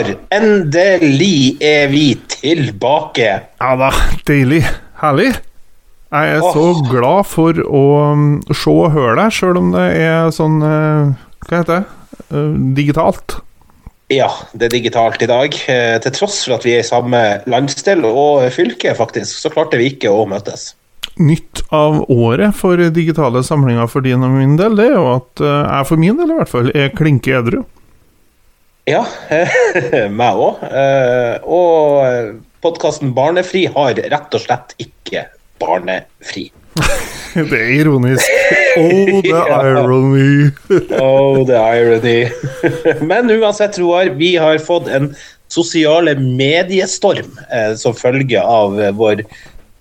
Roar, endelig er vi tilbake. Ja da, deilig. Herlig. Jeg er så glad for å um, se og høre deg, sjøl om det er sånn eh, Hva heter det? Eh, digitalt. Ja, det er digitalt i dag. Eh, Til tross for at vi er i samme landsdel og fylke, faktisk, så klarte vi ikke å møtes. Nytt av året for digitale samlinger for din og min del, det er jo at eh, jeg for min del i hvert fall er klinke edru. Ja, meg òg. Og podkasten Barnefri har rett og slett ikke barnefri. Det er ironisk. Oh, the Ja. irony. Oh, the irony. Men uansett, Roar, vi har fått en sosiale mediestorm eh, som følge av eh, vår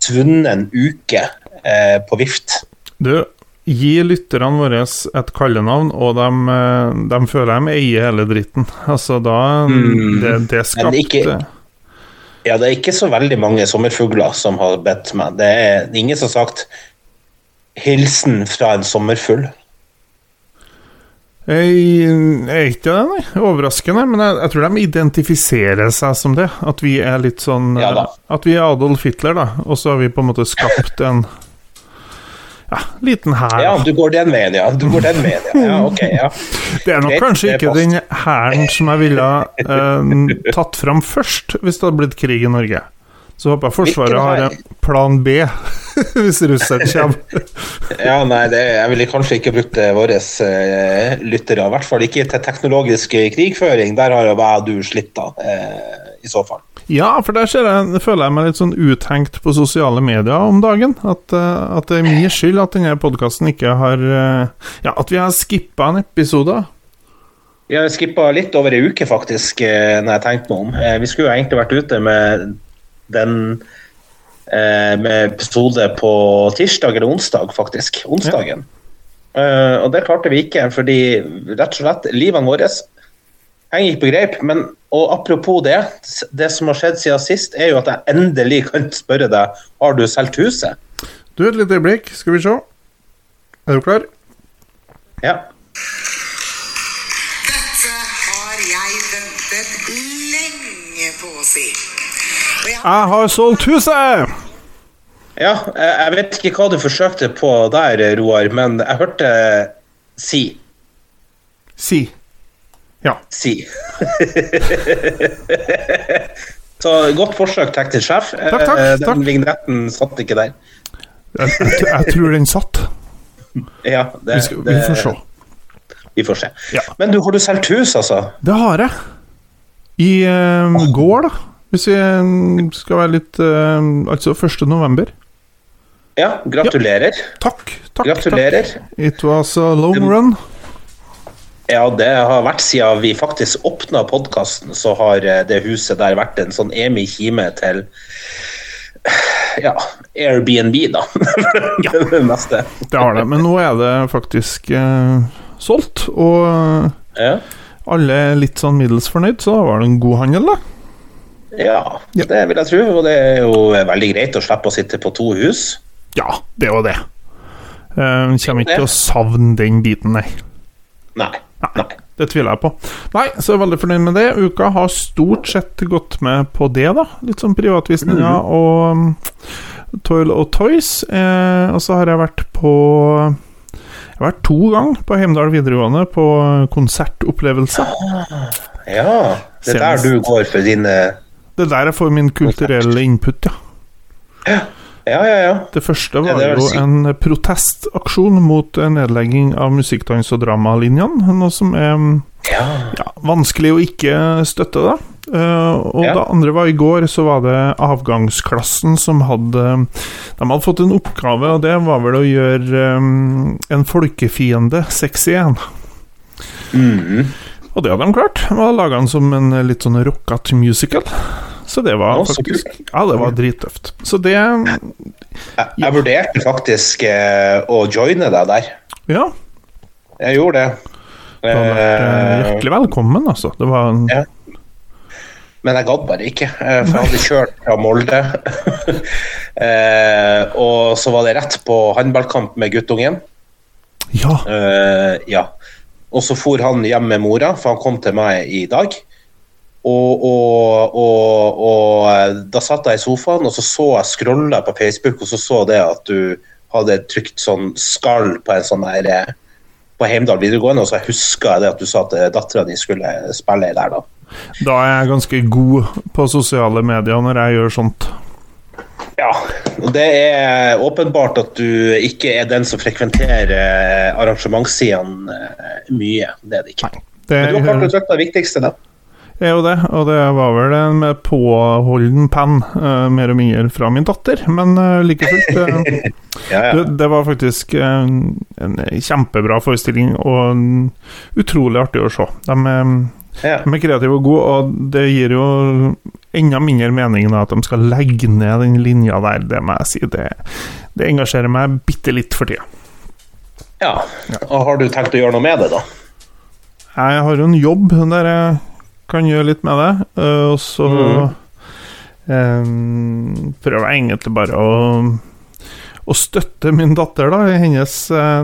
tvunnen uke eh, på vift. Du, gi lytterne våre et kallenavn, og de, eh, de føler de eier hele dritten. Altså, da Mm. Det, det Men ikke- Ja, det er ikke så veldig mange sommerfugler som har bedt meg. Det er ingen som har sagt 'hilsen fra en sommerfugl'. Jeg er ikke det, nei. Overraskende. Men jeg, jeg tror de identifiserer seg som det. At vi er litt sånn Ja da. At vi er Adolf Hitler, da. Og så har vi på en måte skapt en ja, liten hær. Ja, du går den veien, ja. Du går den veien, ja. ja ok, ja. Det er nok Greit, kanskje ikke den hæren som jeg ville eh, tatt fram først, hvis det hadde blitt krig i Norge. Så håper jeg Forsvaret har en plan B, hvis russeren kommer. Ja, nei, det, jeg ville kanskje ikke brukt våre eh, lyttere. I hvert fall ikke til teknologisk krigføring. Der har jo jeg og du slitt, da. Eh, I så fall. Ja, for der jeg, føler jeg meg litt sånn uthengt på sosiale medier om dagen. At, eh, at det er min skyld at denne podkasten ikke har eh, Ja, at vi har skippa en episode. Vi har skippa litt over ei uke, faktisk, eh, når jeg tenkte meg om. Vi skulle jo egentlig vært ute med den med episode på tirsdag eller onsdag, faktisk. Onsdagen. Eh, og det klarte vi ikke, fordi rett og slett livene våre henger ikke på greip. Men og apropos det, det som har skjedd siden sist, er jo at jeg endelig kan spørre deg har du solgt huset. Du, et lite øyeblikk, skal vi se. Er du klar? Ja. Dette har jeg ventet lenge på å si. Jeg Jeg har solgt huset! ja, jeg jeg vet ikke hva du forsøkte på der, Roar, men jeg hørte si. Si. Ja. Si. Så godt forsøk, teknisk sjef. Takk, takk, Eh, Den takk. vignetten satt ikke der. Jeg, jeg, jeg tror den satt. Ja, det, Vi, skal, vi får se. Vi får se. Ja. Men du, har du solgt hus, altså? Det har jeg. I eh, går, da. Hvis vi eh, skal være litt eh, Altså 1. november. Ja, gratulerer. Takk. takk, Gratulerer. takk. It was a long run. Ja, det har vært siden vi faktisk åpna podkasten, så har eh, det huset der vært en sånn emi kime til ja, Airbnb, da. det meste. Det har det. Men nå er det faktisk eh, solgt, og Ja. alle er litt sånn middels fornøyd, så var det en god handel, da. ja, Ja. det vil jeg tro. Og det er jo veldig greit å slippe å sitte på to hus. Ja, det var det. Eh, kommer ikke til å savne den biten, nei. Nei. Nei. Det tviler jeg på. Nei, så jeg er veldig fornøyd med det. Uka har stort sett gått med på det, da. Litt sånn privatvisninger og um, Toil og Toys. Eh, og så har jeg vært på Jeg har vært to ganger på Heimdal videregående på konsertopplevelse. Ja, det er der du går for dine Det er der jeg får min kulturelle input, ja. Ja, ja, ja. Det første Ja, var det er jo en protestaksjon mot nedlegging av musikkdans- og dramalinjene. Noe som er mm, ja. ja, vanskelig å ikke støtte, da. Eh, og Ja. det andre var i går, så var det avgangsklassen som hadde De hadde fått en oppgave, og det var vel å gjøre eh, en folkefiende sexy igjen. Mhm. Og det hadde de klart. De hadde laga den som en litt sånn rockete musical. Så det var faktisk Ja, det var drittøft. Så det Jeg, jeg vurderte faktisk eh, å joine deg der. Ja. Jeg gjorde det. Du har vært eh, Eh, hjertelig velkommen, altså. Det var en, Ja. Men jeg gadd bare ikke, for jeg hadde kjørt fra Molde. Eh, og så var det rett på håndballkamp med guttungen. Ja. Eh, ja. Og så for han hjem med mora, for han kom til meg i dag. Og, og, og, og eh, da satt jeg i sofaen, og så så jeg scrolla på Facebook, og så så det at du hadde trykt sånn skall på en sånn der eh, på Heimdal videregående, og så huska jeg det at du sa at dattera di skulle spille der, da. Da er jeg ganske god på sosiale medier når jeg gjør sånt. Ja, og det er åpenbart at du ikke er den som frekventerer eh, arrangementssidene eh, mye. Det er det ikke. Det Men du har klart å trykke det viktigste, da. Er jo det, og det var vel en påholden penn, uh, mer og mindre fra min datter, men uh, like fullt Uh, Ja, ja. det, det var faktisk en kjempebra forestilling, og utrolig artig å se. De, er- ja. de er kreative og gode, og det gir jo enda mindre mening da, at de skal legge ned den linja der, det må jeg si. Det, det engasjerer meg bitte litt for tida. ja. Og har du tenkt å gjøre noe med det, da? Jeg har jo en jobb der jeg kan gjøre litt med det, Uh, og så eh, prøver jeg egentlig bare å å støtte min datter, da. Hennes eh,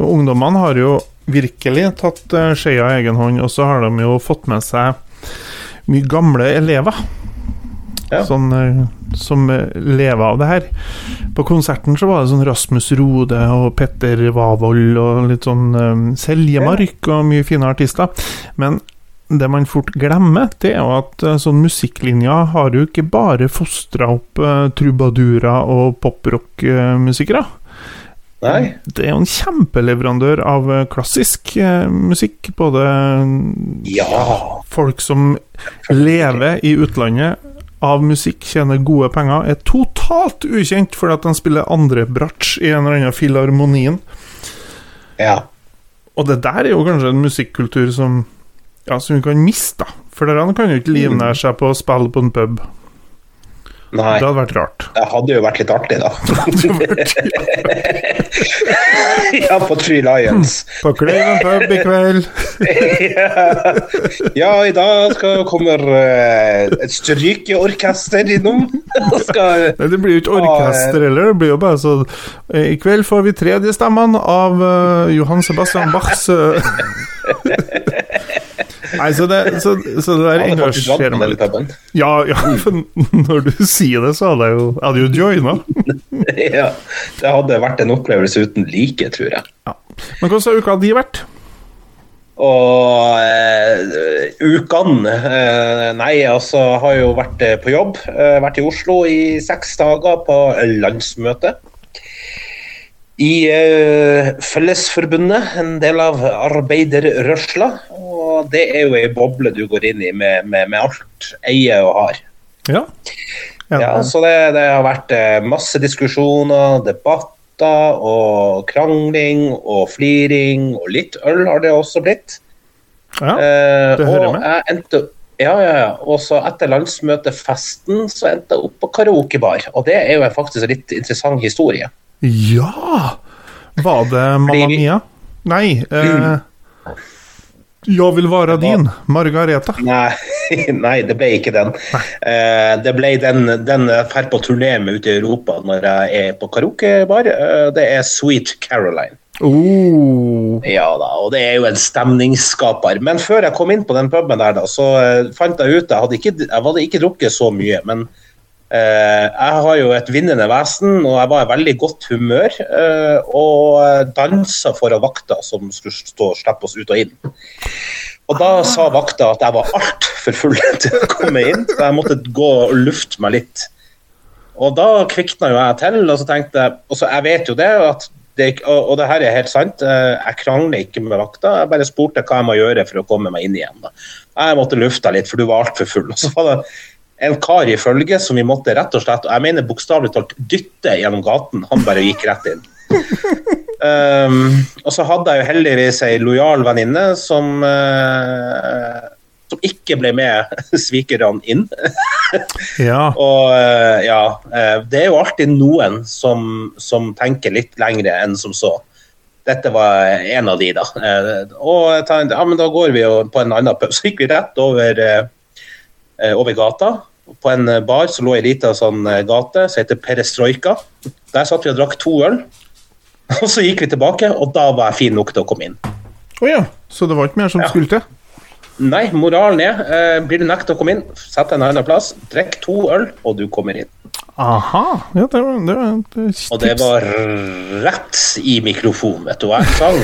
Ungdommene har jo virkelig tatt eh, skjea i egen hånd, og så har de jo fått med seg mye gamle elever. Ja. Sånn, som lever av det her. På konserten så var det sånn Rasmus Rode og Petter Wavold og litt sånn eh, Seljemark og mye fine artister. Men det man fort glemmer, det er jo at eh, sånn musikklinja har jo ikke bare fostra opp uh, trubadurer og poprock-musikere. Nei? Det er jo en kjempeleverandør av eh, klassisk eh, musikk. Både Ja. folk som lever i utlandet av musikk, tjener gode penger, er totalt ukjent fordi at de spiller andre bratsj i en eller annen filharmonien. ja. Og det der er jo kanskje en musikkultur som Ja, som hun kan miste, da. For dere kan jo ikke livnære seg på å spille på en pub. Nei. Det hadde vært rart. Det hadde jo vært litt artig, da. ja, på Three Lions. På Kleven pub i kveld. ja. ja, i dag skal, kommer uh, et strykeorkester innom. Skal Nei, det blir jo ikke orkester heller, det blir jo bare så eh, I kveld får vi tredjestemmene av uh, Johan Sebastian Bachs eh. Nei, så det, så, så det der engasjerer meg litt. Ja, ja, for når du sier det, så hadde jeg jo hadde jo joina. ja, det hadde vært en opplevelse uten like, tror jeg. Ja. Men hvordan har uka di vært? Og eh, ukene eh, Nei, altså, har jo vært eh, på jobb. Eh, vært i Oslo i seks dager på landsmøte. I eh, Fellesforbundet, en del av arbeiderrørsla. Og det er jo ei boble du går inn i med, med, med alt eier og har. Ja. Ja, så det, det har vært eh, masse diskusjoner, debatter og krangling og fliring. Og litt øl har det også blitt. ja. Eh, det hører og med. jeg endte ja, ja, ja. Og så etter landsmøtefesten så endte jeg opp på karaokebar. Og det er jo faktisk en litt interessant historie. Ja! Var det Mamma Mia? Nei. Eh, Jeg vil være din, Margareta. Nei, nei det ble ikke den. Eh, det ble den, den drar på turné med ute i Europa når jeg er på karaokebar. Eh, det er Sweet Caroline. Oh. Ja da, og det er jo en stemningsskaper. Men før jeg kom inn på den puben der, da, så eh, fant jeg ut Jeg hadde ikke, jeg hadde ikke drukket så mye, men jeg har jo et vinnende vesen, og jeg var i veldig godt humør. eh, og dansa foran vakta som skulle stå og slippe oss ut og inn. Og da sa vakta at jeg var altfor full til å komme inn, så jeg måtte gå og lufte meg litt. Og da kvikna jo jeg til, og så tenkte jeg Og så jeg vet jo det, det, og det her er helt sant, eh, jeg krangler ikke med vakta. Jeg bare spurte hva jeg må gjøre for å komme meg inn igjen. Da. Jeg måtte lufte litt, for du var altfor full. Og så var det en kar i følge som vi måtte rett og slett, og jeg mener bokstavelig talt dytte gjennom gaten. Han bare gikk rett inn. Um, og så hadde jeg jo heldigvis ei lojal venninne som uh, som ikke ble med svikerne inn. Ja. Og eh, ja, eh, det er jo alltid noen som, som tenker litt lengre enn som så. Dette var en av de, da. Og jeg tenkte, ja, men da går vi jo på en annen pub. Så gikk vi rett over, over gata. På en eh, bar som lå i ei lita sånn eh, gate som heter Perestrojka. Der satt vi og drakk to øl. Og så gikk vi tilbake, og da var jeg fin nok til å komme inn. Å ja. Så det var ikke mer som Ja. skulle til? Nei, moralen er eh, blir du nekta å komme inn, sett deg en annen plass, drikk to øl, og du kommer inn. Aha. Ja, det var, det var et tips. Og det var rett i mikrofonen, vet du. Jeg sang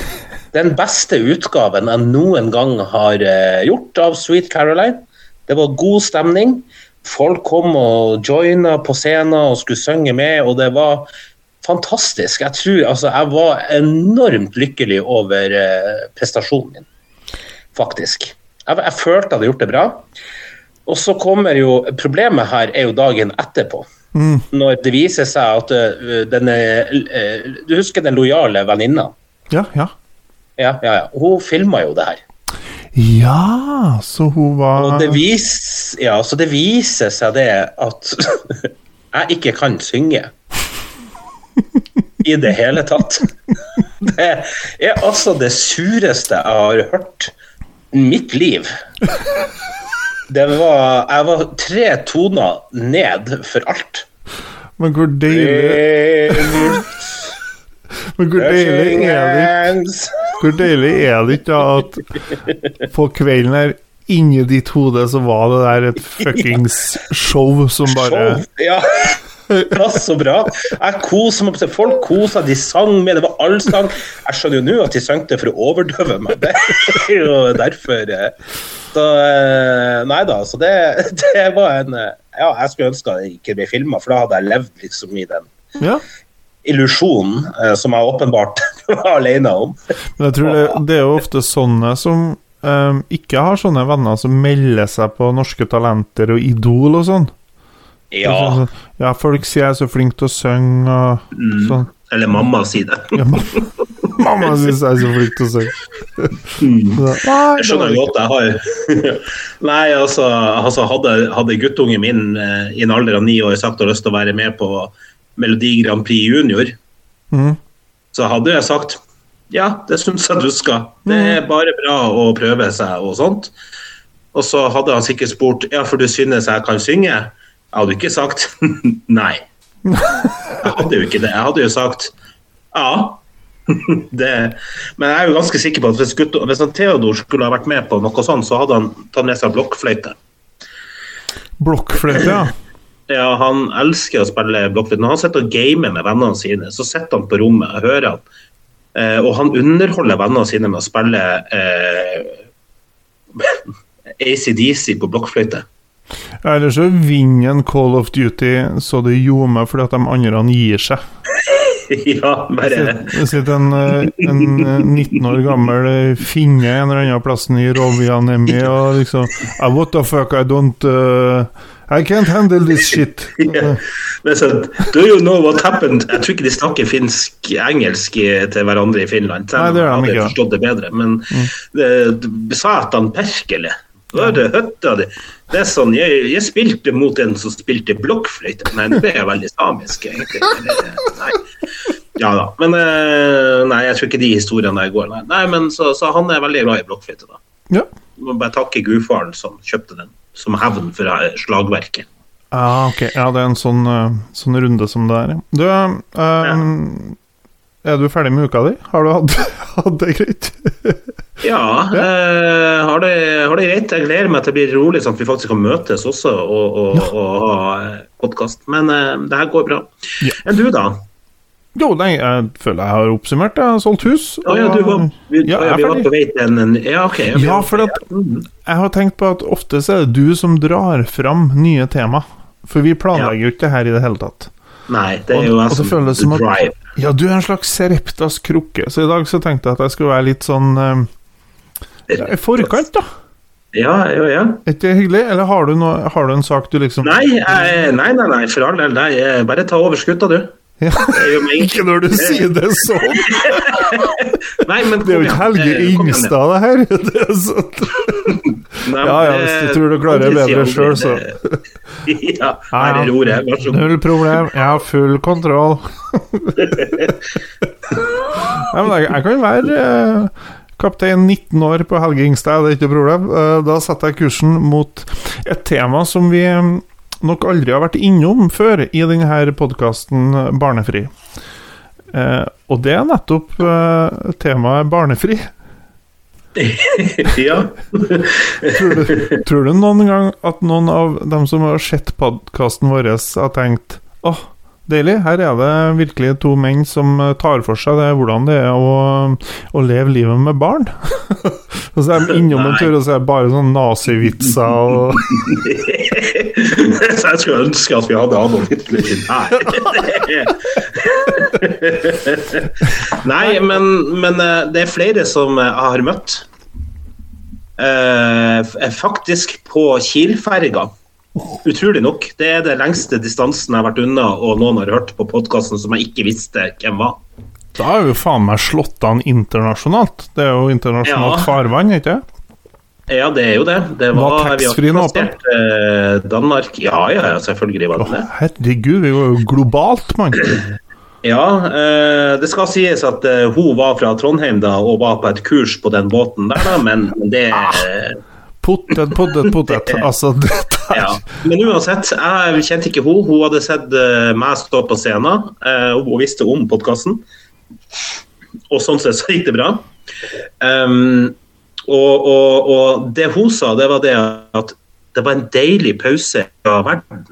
den beste utgaven jeg noen gang har eh, gjort av Sweet Caroline. Det var god stemning. Folk kom og joina på scenen og skulle synge med, og det var fantastisk. Jeg tror, altså, jeg var enormt lykkelig over eh, prestasjonen min, faktisk. Jeg, jeg følte jeg hadde gjort det bra. Og så kommer jo Problemet her er jo dagen etterpå. Når det viser seg at uh, denne uh, Du husker den lojale venninna? Ja, ja. Ja, ja, ja. Hun filma jo det her. Ja, så hun var Og det, vis, ja, så det viser seg det at jeg ikke kan synge. I det hele tatt. Det er altså det sureste jeg har hørt i mitt liv. Det var Jeg var tre toner ned for alt. Men hvor deilig Men hvor deilig er det Hvor deilig er det ikke at på kvelden her inni ditt hode så var det der et fuckings show som bare Show, ja. Var så bra. Jeg koser meg. Folk kosa, de sang med. Det var allsang. Jeg skjønner jo nå at de sang det for å overdøve meg. Det er jo derfor eh. Så eh, Nei da, så det, det var en eh, Ja, jeg skulle ønske det ikke ble filma, for da hadde jeg levd liksom i den Ja. Illusjonen eh, som jeg åpenbart var alene om. Men jeg tror det, det er jo ofte sånne som eh, ikke har sånne venner som melder seg på Norske Talenter og Idol og sånn. Ja. Sånn, ja, folk sier jeg er så flink til å synge og Mm. sånn. Eller mamma sier det. Ja, ma- mamma syns jeg er så flink til å synge. Så, Jeg Nei, skjønner godt, jeg har Nei, altså, altså hadde, hadde guttungen min eh, i en alder av ni år sagt og lyst til å være med på Melodi Grand Prix Junior, mm. så hadde jeg sagt ja, det syns jeg du skal. Det er bare bra å prøve seg og sånt. Og så hadde han sikkert spurt ja, for du synes jeg kan synge. Jeg hadde ikke sagt nei. Jeg hadde jo ikke det. Jeg hadde jo sagt ja. Det, men jeg er jo ganske sikker på at hvis, gutt, hvis Theodor skulle ha vært med på noe sånt, så hadde han tatt med seg blokkfløyte. Blokkfløyte, ja. Ja, han elsker å spille blokkfløyte. Når han sitter og gamer med vennene sine, så sitter han på rommet og hører han. Eh, og han underholder vennene sine med å spille eh, ACDC på blokkfløyte. Eller så vinner en Call of Duty så det ljomer fordi at de andre gir seg. ja, bare Det sitter en, eh, en eh, 19 år gammel eh, finne en eller annen plassen i Rovianemi, og liksom "Ah, What the fuck, I don't uh, I can't handle this shit. yeah. Men så, Do you know what happened? Jeg tror ikke de snakker finsk-engelsk til hverandre i Finland. Nei, det gjør de hadde ikke. forstått det bedre. Men det, Satan Perkele. Hva er det høtta di? Det er sånn, jeg, jeg spilte mot en som spilte blokkfløyte. Nei, det er veldig samisk, egentlig. Nei. Ja da. Men eh, nei, jeg tror ikke de historiene der går. Nei, nei men så, så han er veldig glad i blokkfløyte, da. Ja. Må bare takke gudfaren som kjøpte den, som hevn for slagverket. Ah, ok. Ja, det er en sånn, eh, sånn runde som det er. du, Du, ja. er du ferdig med uka di? Har du hatt, hatt det greit? Ja, eh, har, det, har det greit. Jeg gleder meg til det blir rolig, sånn at vi faktisk kan møtes også og, og, og ha podkast. Men eh, det her går bra. Ja. Enn du, da? Jo, nei, jeg føler jeg har oppsummert. Jeg har solgt hus. Og, ja, du var, vi, Ja, vi var på vei til en, Ja, OK. Ja, for at- Mm. Jeg har tenkt på at ofte så er det du som drar fram nye tema. For vi planlegger jo ikke det her i det hele tatt. Nei, det er jo og og som at- Ja, du er en slags Sereptas krukke, så i dag så tenkte jeg at jeg skulle være litt sånn eh, ja, i forkant, da. Ja, ja, ja. Er ikke det hyggelig? Eller har du, noe, har du en sak du liksom Nei, jeg, nei, nei, nei, for all del. Eh, bare ta over skuta, du. Ja. Ikke når du sier det sånn! Nei, men Det er jo ikke Helge Eh, Ingstad, det her. Det er. Nei, Ja, ja, hvis du tror du klarer det bedre sjøl, så. Ja, her er ordet. Vær så god. Null problem, jeg har full kontroll. Nei, men jeg, jeg kan være eh, kaptein 19 år på Helge Ingstad, det er ikke noe problem. Eh, da setter jeg kursen mot et tema som vi eh, nok aldri har vært innom før i denne podkasten Barnefri. Eh, og det er nettopp eh, temaet barnefri. ja. Tror du, tror du noen gang at noen av dem som har sett podkasten vår, har tenkt åh, deilig, her er det virkelig to menn som eh, tar for seg det, hvordan det er å, å leve livet med barn? og så er de innom en tur, og så er det bare sånn nazivitser og jeg skulle ønske at vi hadde Adolf Hitler her. Nei, men, men eh, det er flere som eh, jeg har møtt. Eh, faktisk på Kiel-ferga. Utrolig nok. Det er det lengste distansen jeg har vært unna, og noen har hørt på podkasten som jeg ikke visste hvem var. Da er jo faen meg slått an internasjonalt. Det er jo internasjonalt Ja. farvann, ikke det? Ja, det er jo det. Det Var var, taxfree-en åpen? eh, Danmark. Ja, ja, selvfølgelig var den det det. herregud, vi var jo globalt, mann. Ja, eh, det skal sies at eh, hun var fra Trondheim da, og var på et kurs på den båten der, da, men det Potet, potet, potet. Altså, ja. Men uansett, jeg kjente ikke hun. Hun hadde sett eh, meg stå på scenen, eh, og hun visste om podkasten. Og sånn sett så gikk det bra. Um, og, og, og det hun sa, det var det at det var en deilig pause fra verden.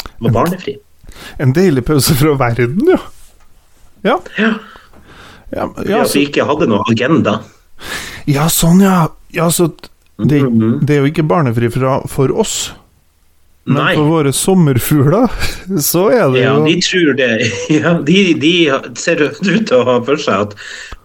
Det var barnefri. En deilig pause fra verden, ja. Ja, Ja, ja, ja så... at vi ikke hadde noen agenda. ja sånn, ja. ja så det, Mhm. det er jo ikke barnefri fra, for oss, men Nei. for våre sommerfugler, så er det Ja, jo de tror det. Ja, de, de ser ut til å ha for seg at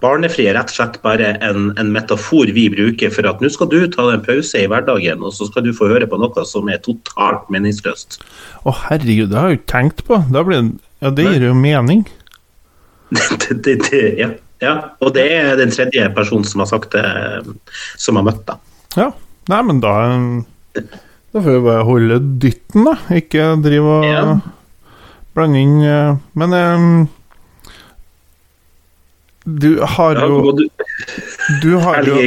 barnefri er rett og slett bare en, en metafor vi bruker for at nå skal du ta en pause i hverdagen, og så skal du få høre på noe som er totalt meningsløst. Å, herregud, det har jeg jo ikke tenkt på. Det, ja, det gir jo mening. det, det, det, ja. ja. Og det er den tredje personen som har sagt det, som har møtt deg. Ja. Nei, men da Da får vi bare holde dytten, da. Ikke drive og Ja. blande inn eh, Men um, Du har jo du, Du har jo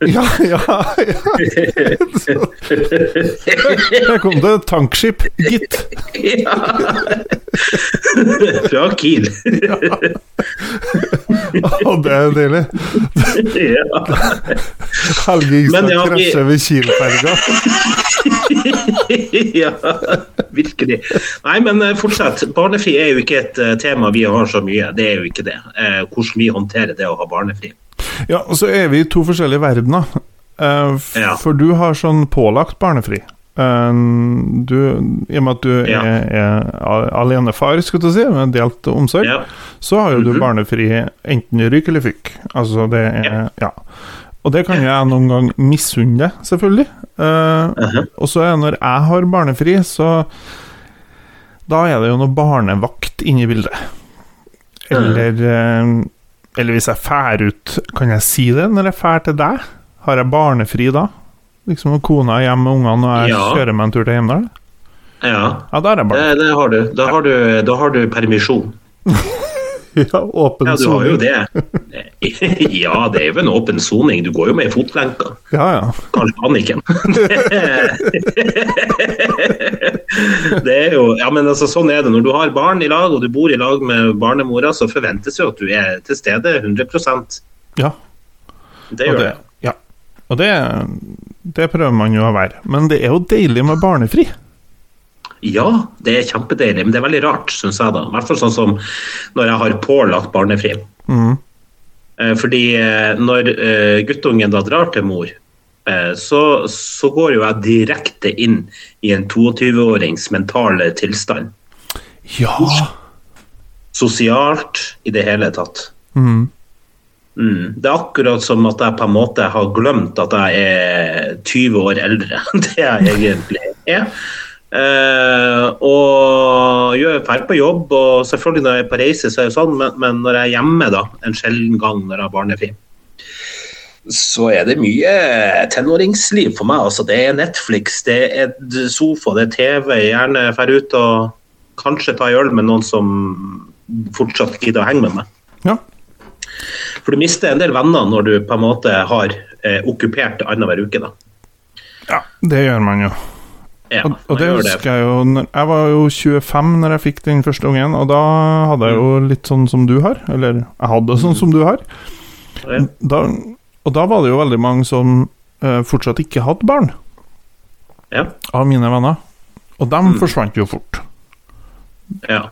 Ja, ja, ja. Der kom det tankskip, gitt. Ja. Fra Kiel. Å, det er deilig. ja. Helge Ingstad ja, krasjer ved Kiel-ferga. ja, virkelig. Nei, men eh, fortsett. Barnefri er jo ikke et eh, tema vi har så mye. Det er jo ikke det. Eh, hvordan vi håndterer det å ha barnefri. Ja, og så er vi i to forskjellige verdener. Eh, f- Ja. For du har sånn pålagt barnefri. Eh, du, I og med at du Ja. er, er alenefar, skulle du si, med delt omsorg, Ja. så har jo du Mhm. barnefri enten ryk eller fikk. Altså det er Ja. Og det kan jeg noen gang misunne selvfølgelig. uh -huh. Og så når jeg har barnefri, så Da er det jo noe barnevakt inne i bildet. Eller eh, Eller hvis jeg fær ut Kan jeg si det når jeg fær til deg? Har jeg barnefri da? Liksom når kona er hjemme med ungene og jeg Ja. kjører meg en tur til Heimdal? ja. Ja, der er jeg Det, det har du. Da har du, da har du permisjon. Ja, åpen soning. Ja, du har jo det. ja, det er jo en åpen soning. Du går jo med i fotlenka. Ja, ja. Kanskje panikken. det er jo Ja, men altså, sånn er det. Når du har barn i lag, og du bor i lag med barnemora, så forventes jo at du er til stede 100 ja. Det Og gjør det, det. Og det, det prøver man jo å være. Men det er jo deilig med barnefri. Ja, det er kjempedeilig, men det er veldig rart, syns jeg. da. I hvert fall sånn som når jeg har pålagt barnefri. Mm. Eh, Fordi eh, når eh, guttungen da drar til mor, så, så går jo jeg direkte inn i en 22-årings mentale tilstand. Ja. Sosialt, i det hele tatt. Mm. Mm. Det er akkurat som at jeg på en måte har glemt at jeg er 20 år eldre enn det jeg egentlig er. Uh, og gjør ferdig på jobb, og selvfølgelig når jeg er på reise, så er det sånn, men, men når jeg er hjemme, da, en sjelden gang når jeg har barnefri, så er det mye tenåringsliv for meg. Altså, det er Netflix, det er sofa, det er TV. Gjerne drar ut og kanskje ta en øl med noen som fortsatt gidder å henge med meg. ja. For du mister en del venner når du på en måte har eh, okkupert annenhver uke. da. Ja, det gjør man jo. Ja, Og, og det husker jeg jo Jeg var jo 25 når jeg fikk den første ungen, og da hadde jeg jo litt sånn som du har. Eller jeg hadde sånn som du har. Da, Og da var det jo veldig mange som eh, fortsatt ikke hadde barn, Ja. av mine venner. Og dem forsvant jo fort. ja.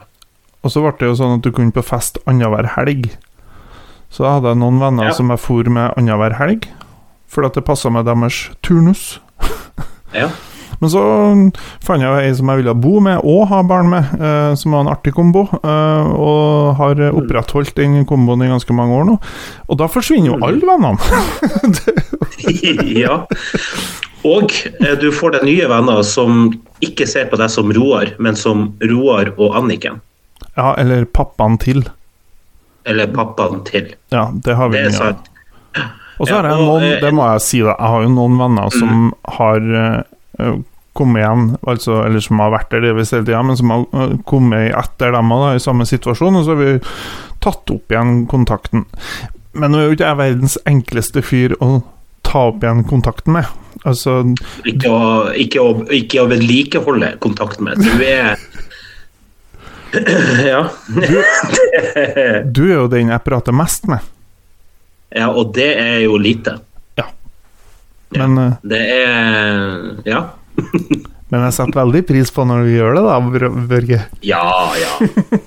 Og så ble det jo sånn at du kunne på fest annenhver helg. Så da hadde jeg noen venner Ja. som jeg for med annenhver helg, fordi at det passa med deres turnus. ja. Men så fant jeg ei som jeg ville bo med og ha barn med, eh, som var en artig kombo. Eh, og har opprettholdt den komboen i ganske mange år nå. Og da forsvinner jo alle vennene. ja. Og eh, du får deg nye venner som ikke ser på deg som Roar, men som Roar og Anniken. ja, eller pappaen til. Eller pappaen til. Ja, det har vi Det mye av. Og så har jeg noen, eh, det må jeg si, da. Jeg har jo noen venner som har uh, kommet igjen, altså, eller som har vært der delvis hele tida, men som har eh, kommet etter dem da, i samme situasjon, og så har vi tatt opp igjen kontakten. Men nå er jo ikke jeg verdens enkleste fyr å ta opp igjen kontakten med. Altså, Ikke å, ikke å, ikke å vedlikeholde kontakten med. Du er Ja. du er jo den jeg prater mest med, ja, og det er jo lite. Ja. men, ja. Det er Ja. men jeg setter veldig pris på når du gjør det, da, Børge. Ja, ja.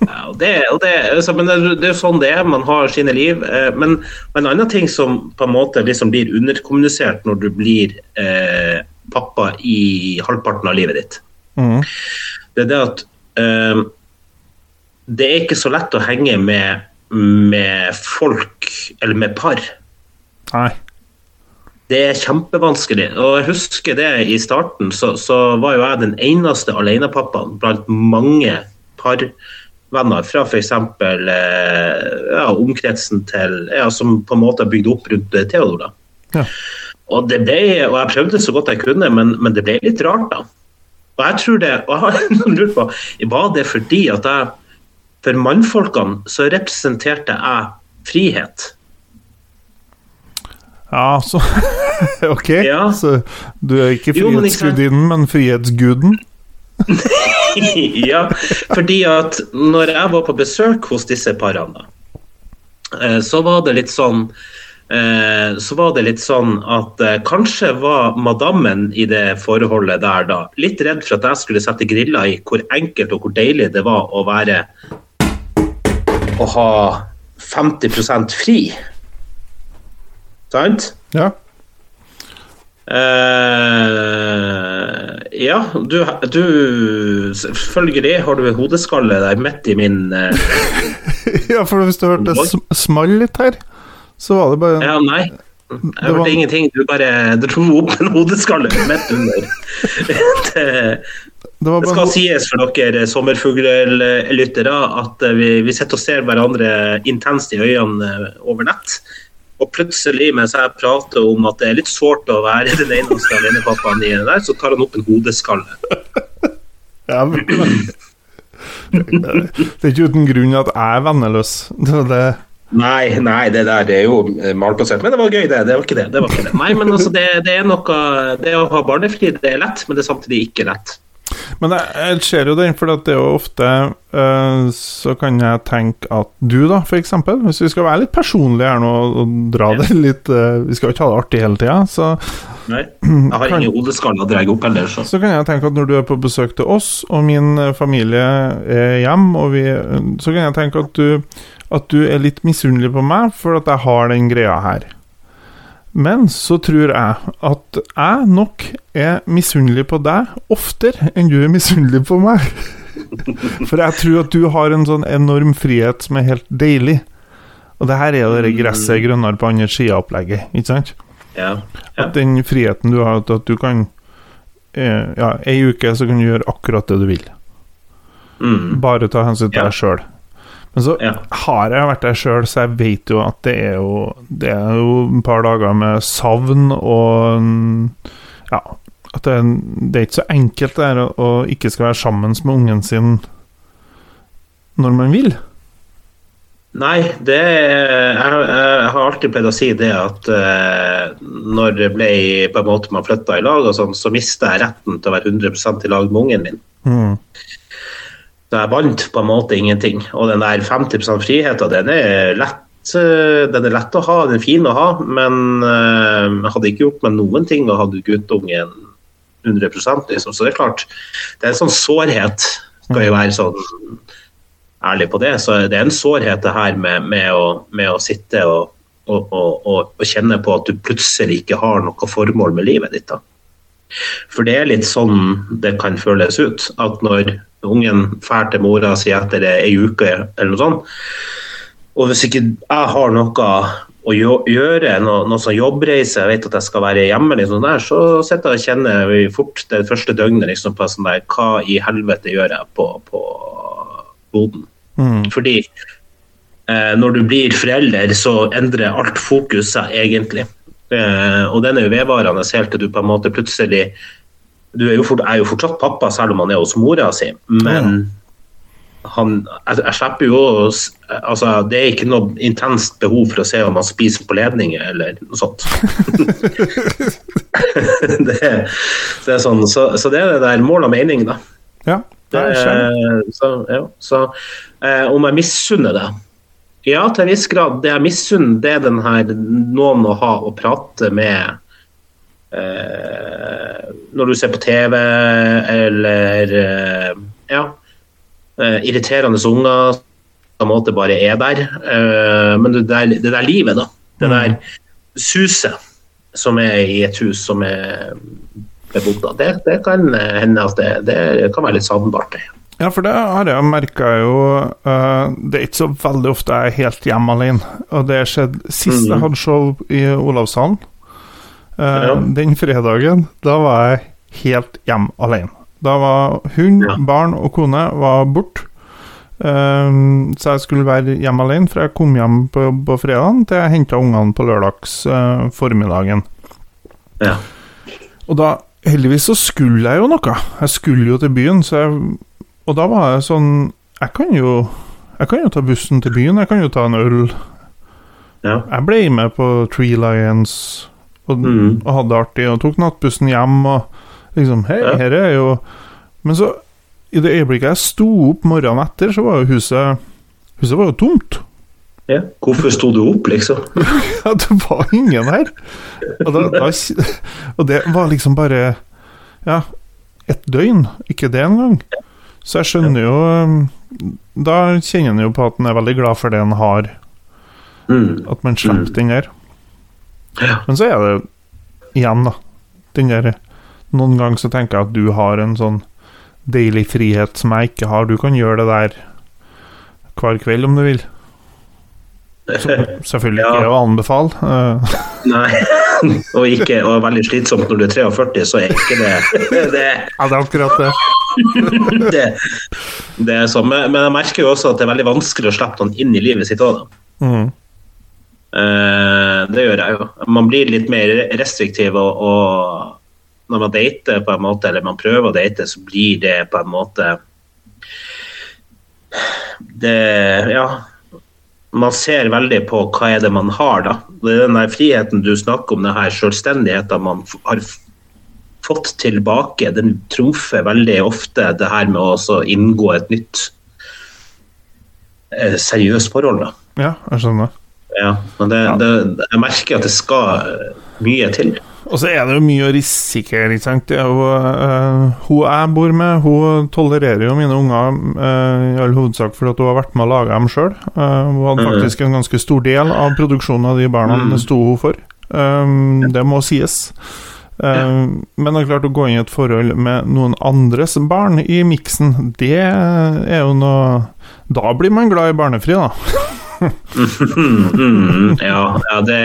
ja og det, og det, så, men det, det er jo sånn det er. Man har sine liv. Eh, men, men en annen ting som på en måte liksom blir underkommunisert når du blir eh, pappa i halvparten av livet ditt, mm. det er det at eh, det er ikke så lett å henge med, med folk, eller med par. Nei. Det er kjempevanskelig. Og jeg husker det i starten, så, så var jo jeg den eneste alenepappaen blant mange parvenner fra f.eks. Eh, ja, omkretsen til ja, Som på en måte er bygd opp rundt eh, Theodor. da. Ja. Og, det ble, og jeg prøvde så godt jeg kunne, men, men det ble litt rart, da. Og jeg tror det, og jeg har lurt på, var det fordi at jeg For mannfolkene så representerte jeg frihet. Ja, så Ok. Ja. Så du er ikke frihetsgudinnen, men frihetsguden? ja, fordi at når jeg var på besøk hos disse parene, eh, så var det litt sånn eh, så var det litt sånn at eh, kanskje var madammen i det forholdet der da litt redd for at jeg skulle sette griller i hvor enkelt og hvor deilig det var å være å ha 50% fri. Sant? Ja. Uh, ja, du, du Selvfølgelig har du en hodeskalle der midt i min uh, ja, for hvis du hørte sm- small litt her, så var det bare Ja, nei. Jeg Det hørte ingenting. Du bare dro opp en hodeskalle midt under. det, Det det skal sies for dere sommerfugllyttere at eh, vi, vi sitter og ser hverandre intenst i øynene eh, over nett. Og plutselig, mens jeg prater om at det er litt sårt å være den eneste alenepappaen i det der, så tar han opp en hodeskalle. ja, men- Det er ikke uten grunn at jeg er venneløs. Det det Nei, nei, det der det er jo eh, malplassert. Men det var gøy, det. Det var ikke det. det, var ikke det. Nei, men altså, det, det er noe Det å ha barnefri, det er lett, men det er samtidig ikke lett. Men jeg, ser jo den, for at det er jo ofte eh, Så kan jeg tenke at du, da, for eksempel Hvis vi skal være litt personlige her nå og, dra det litt eh, Vi skal jo ikke ha det artig hele tida, så, Nei. Jeg har ingen hodeskaller å dra opp heller, så. så kan jeg tenke at når du er på besøk til oss, og min familie er hjem, og vi, så kan jeg tenke at du, at du er litt misunnelig på meg for at jeg har den greia her. Men så tror jeg at jeg nok er misunnelig på deg oftere enn du er misunnelig på meg. For jeg tror at du har en sånn enorm frihet som er helt deilig. Og det her er det gresset er grønnere på andre sida av opplegget, ikke sant? Ja. ja. At den friheten du har, at at du kan eh, Ja, ei uke så kan du gjøre akkurat det du vil. Mm. Bare ta hensyn til Ja. deg sjøl. Men så Ja. har jeg vært der sjøl, så jeg vet jo at det er jo Det er jo et par dager med savn og Ja. At det, er- det er ikke så enkelt det her å, å ikke skal være sammen med ungen sin når man vil. Nei, det er, jeg, jeg har alltid pleid å si det at uh, når det ble på en måte man flytta i lag, og sånn, så mista jeg retten til å være 100 i lag med ungen min. Mm. Så jeg vant på en måte ingenting. Og den der 50 friheten, den er lett eh, Den er lett å ha, den er fin å ha, men eh, jeg hadde ikke gjort meg noen ting og hadde guttungen 100 liksom. Så det er klart, det er en sånn sårhet, skal jeg være sånn ærlig på det. Så det er en sårhet det her med, med, å, med å sitte og, og, og, og kjenne på at du plutselig ikke har noe formål med livet ditt. da. For det er litt sånn det kan føles ut. At når ungen drar til mora si etter ei uke eller noe sånt, og hvis ikke jeg har noe å gjøre, noe, noe sånn jobbreise, jeg vet at jeg skal være hjemme, liksom der, så sitter jeg og kjenner vi fort det første døgnet liksom på sånn der, hva i helvete gjør jeg på, på boden? Mm. Fordi eh, når du blir forelder, så endrer alt fokus seg egentlig. Eh, og den er jo vedvarende helt til du på en måte plutselig Du er jo, fort, er jo fortsatt pappa, selv om han er hos mora si, men han, jeg, jeg slipper jo altså, Det er ikke noe intenst behov for å se om han spiser på ledninger eller noe sånt. det, det er sånn, så, så det er det der mål og mening, da. Ja, det er så, ja, så eh, om jeg misunner det? Ja, til en viss grad. Det jeg misunner, det er den her noen å ha å prate med når du ser på TV, eller eh, ja, eh, irriterende unger på en måte bare er der. Eh, men det der, det der livet, da. Det der suset som er i et hus som er bebodd det, det kan hende at det, det kan være litt savnbart. Ja, for det har jeg merka jo uh, Det er ikke så veldig ofte jeg er helt hjemme alene. Og det skjedde sist jeg Mhm. hadde show i Olavshallen. Eh, Ja. Den fredagen, da var jeg helt hjemme alene. Da var hund, Ja. barn og kone var borte. Um, så jeg skulle være hjemme alene, for jeg kom hjem på, på fredagen til jeg henta ungene på lørdags uh, formiddagen. Ja. Og da, heldigvis så skulle jeg jo noe. Jeg skulle jo til byen, så jeg Og da var jeg sånn Jeg kan jo Jeg kan jo ta bussen til byen, jeg kan jo ta en øl. Ja. Jeg ble med på Tree Lions og, mm. og hadde det artig, og tok nattbussen hjem og liksom Hei, Ja. her er jo Men så, i det øyeblikket jeg sto opp morgenen etter, så var jo huset Huset var jo tomt. Ja. Hvorfor sto du opp, liksom? Ja, det var ingen her. Og, da, da, og det var liksom bare Ja, et døgn. Ikke det engang. Så jeg skjønner jo um, Da kjenner en jo på at en er veldig glad for det en har, Mm. at man slipper den der. Ja. Men så er det igjen, da. Der Noen ganger så tenker jeg at du har en sånn deilig frihet som jeg ikke har. Du kan gjøre det der hver kveld om du vil. Selvfølgelig ikke Ja. å anbefale. eh, Nei. og, ikke, og er veldig slitsomt når du er 43, så er ikke det Det, Ja, det er akkurat det. det, det er sånn. Men, men jeg merker jo også at det er veldig vanskelig å slippe noen inn i livet sitt òg. Mm. Eh, det gjør jeg jo. Man blir litt mer restriktiv, og, og når man dater, på en måte, eller man prøver å date, så blir det på en måte Det Ja. Man ser veldig på hva er det man har, da. Det er den der friheten du snakker om, den her selvstendigheten man har fått tilbake, den trumfer veldig ofte det her med å inngå et nytt eh, seriøst forhold. da. Ja, jeg skjønner. Ja, men det, Ja. Det, jeg merker at det skal eh, mye til. Og så er det jo mye å risikere, ikke sant. Det jo, uh, hun jeg bor med, hun tolererer jo mine unger uh, i all hovedsak fordi hun har vært med å lage dem sjøl. hun hadde Mhm. faktisk en ganske stor del av produksjonen av de barna mm. sto hun for. Um, det må sies. Um, Men det er klart å gå inn i et forhold med noen andres barn i miksen, det er jo noe Da blir man glad i barnefri, da. Mm, ja, ja det,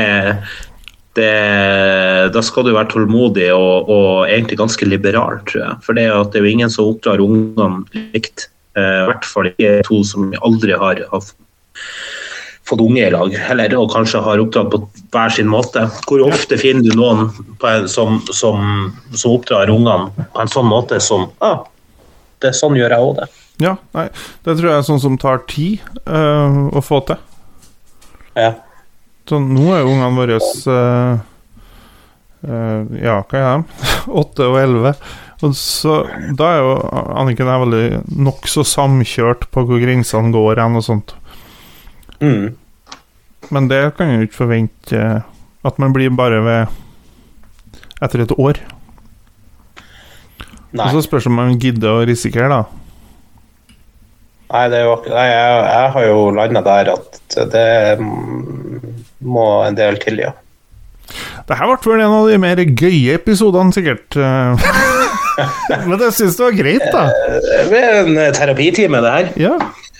det Da skal du være tålmodig og, og egentlig ganske liberal, tror jeg. For det det er jo ingen som oppdrar ungene likt. Eh, I hvert fall ikke to som aldri har, har fått unge i lag, eller og kanskje har oppdratt på hver sin måte. Hvor ofte finner du noen en, som, som, som oppdrar ungene på en sånn måte som ah, det, Sånn gjør jeg òg det. Ja, nei, det tror jeg er sånn som tar tid uh, å få til. Ja. Så nå er jo ungene våre uh, uh, Ja, hva er de? Åtte og elleve. Og så Da er jo Anniken er veldig nokså samkjørt på hvor grensene går hen og sånt. Mm. Men det kan jeg jo ikke forvente eh, at man blir bare ved etter et år. Nei, Og så spørs det om man gidder å risikere, da. Nei, det jo, nei jeg, jeg har jo landa der at det må en del til, ja. Det her ble vel en av de mer gøye episodene, sikkert. eh. Men jeg syns det var greit, da. Det er en eh, terapitime, det her. Ja.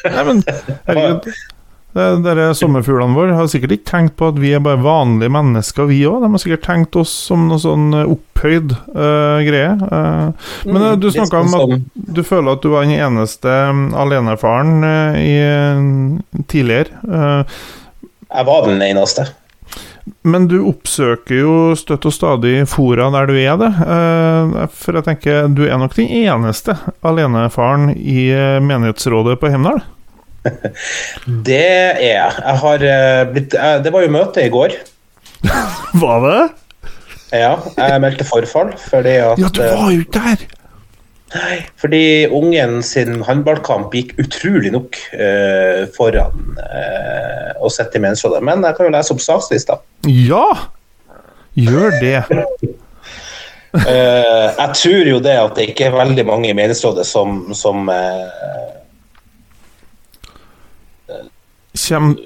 Nei, men herregud. Dere sommerfuglene våre har sikkert ikke tenkt på at vi er bare vanlige mennesker, vi òg. De har sikkert tenkt oss som noe sånn eh, opphøyd uh, greie. Uh, men mm, du snakka om at du føler at du var den eneste mm, alenefaren uh, i, eh, tidligere. Jeg var den eneste. men du oppsøker jo støtt og stadig fora der du er det. for jeg tenker du er nok den eneste alenefaren i menighetsrådet på Hemdal. Det er jeg. Jeg har eh, blitt eh, Det var jo møte i går. Var det? Ja, jeg meldte forfall fordi at Ja, du eh, var jo der! Fordi ungen sin håndballkamp gikk utrolig nok uh, foran uh, å sitte i mensrådet. Men jeg kan jo lese opp sakslista. Ja! Gjør det. uh, jeg tror jo det at det ikke er veldig mange i menighetsrådet som, som eh, Kjem,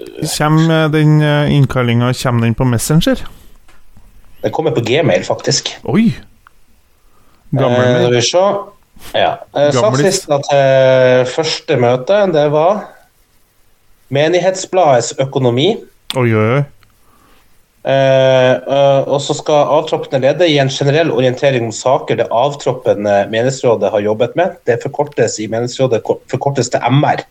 den eh, innkallinga på Messenger? Den kommer på gmail, faktisk. Oi! Gammel eh. Ja. Eh. Sakslista til første møte, det var Menighetsbladets økonomi. Oi, oi, oi. Eh, eh, og så skal avtroppende leder gi en generell orientering om saker det avtroppende menighetsrådet har jobbet med. Det forkortes i menighetsrådet forkortes til MR.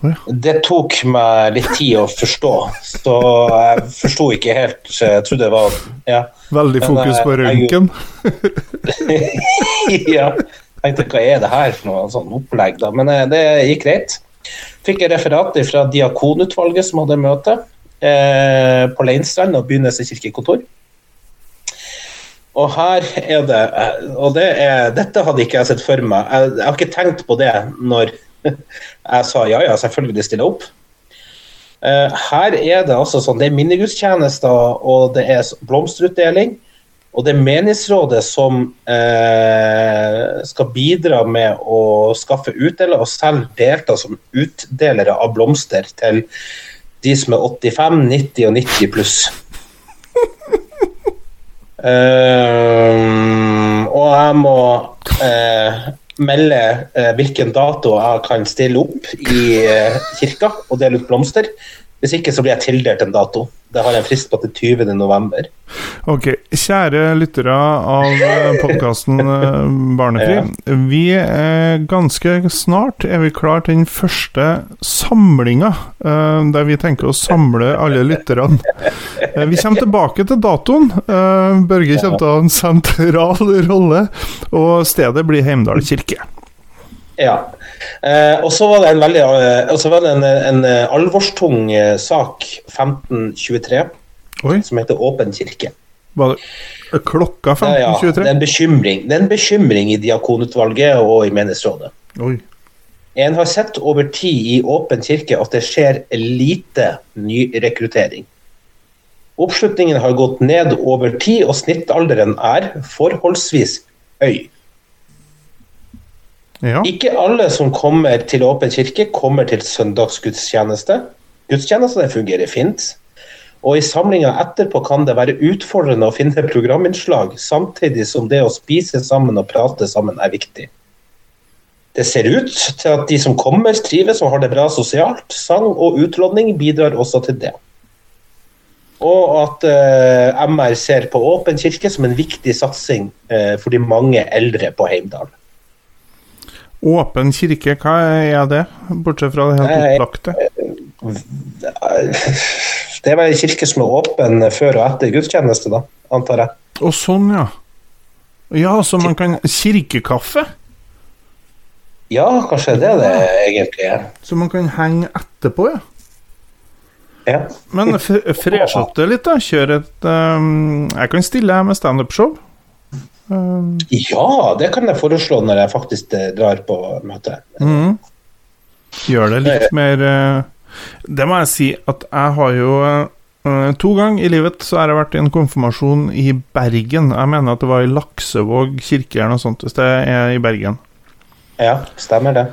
Det tok meg litt tid å forstå, så jeg forsto ikke helt. Jeg trodde det var Ja. Veldig fokus Men, på jeg er røntgen. ja. Jeg tenkte hva er det her for noe sånn opplegg, da. Men eh, det gikk greit. Fikk et referat fra Diakonutvalget som hadde møte eh, på Leinstrand og Byneset kirkekontor. Og her er det eh, Og det er, dette hadde ikke jeg sett for meg. Jeg, jeg har ikke tenkt på det når jeg sa ja, ja, selvfølgelig stille opp. Eh, her er det altså sånn, det er minnegudstjenester, og det er blomsterutdeling. Og det er menighetsrådet som eh, skal bidra med å skaffe utdeler, og selv delta som utdelere av blomster til de som er 85, 90 og 90 pluss. Eh, og jeg må eh, melde eh, hvilken dato jeg kan stille opp i eh, kirka og dele ut blomster. Hvis ikke så blir jeg tildelt en dato. Det har jeg en frist på til 20. november. Ok, kjære lyttere av podkasten Barnefri. Vi er ganske snart er vi klar til den første samlinga, eh, der vi tenker å samle alle lytterne. Eh, Vi kommer tilbake til datoen. Eh, Børge kommer til å ha en sentral rolle, og stedet blir Heimdal kirke. Ja. Eh, og så var det en veldig eh, var det en, en eh, alvorstung eh, sak 1523 Oi, som heter Åpen kirke. var det klokka Ja, ja, det, er en bekymring. det er en bekymring i Diakonutvalget og i menighetsrådet. Oi. En har sett over tid i Åpen kirke at det skjer lite nyrekruttering. Oppslutningen har gått ned over tid, og snittalderen er forholdsvis høy. Ja. Ikke alle som kommer til Åpen kirke, kommer til søndagsgudstjeneste. Gudstjenestene fungerer fint. Og i samlinga etterpå kan det være utfordrende å finne programinnslag, samtidig som det å spise sammen og prate sammen er viktig. Det ser ut til at de som kommer, trives og har det bra sosialt. Sang og utlodning bidrar også til det. Og at uh, MR ser på Åpen kirke som en viktig satsing uh, for de mange eldre på Heimdal. Åpen kirke, hva er det? Bortsett fra det helt opplagte. Det er vel en kirke som er åpen før og etter gudstjeneste, da, antar jeg. Å, sånn, ja. Ja, så man kan Kirkekaffe? Ja, kanskje det er det egentlig er. Så man kan henge etterpå, ja. Ja. Men f- fresh opp det litt, da. Kjør et um, Jeg kan stille her med standup-show. Um, ja, det kan jeg foreslå når jeg faktisk eh, drar på møte. Mm. Gjør det litt mer uh, Det må jeg si at jeg har jo eh, To ganger i livet så har jeg vært i en konfirmasjon i Bergen. Jeg mener at det var i Laksevåg kirke eller noe sånt, hvis det er i Bergen. Ja, stemmer det.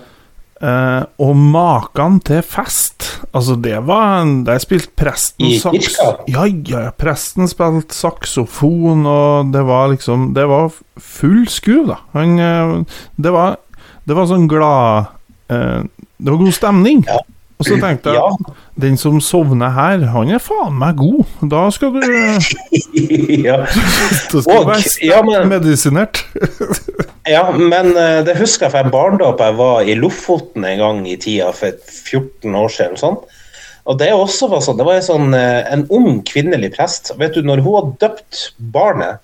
Eh, og maken til fest Altså, det var Der spilte presten saks... Ja, ja, ja, presten spilte saksofon, og det var liksom Det var full skruv, da. Han eh, Det var Det var sånn glad uh, Det var god stemning. Ja. Og så tenkte jeg Ja. Den som sovner her, han er faen meg god. Da skal du ja. Da skal Og- du være ja, men- medisinert. ja, men eh, det husker jeg fra en barndom jeg var i Lofoten en gang i tida for 14 år siden. Sånn. Og det også var sånn, det var en, sånn, eh, en ung kvinnelig prest. Vet du, når hun hadde døpt barnet,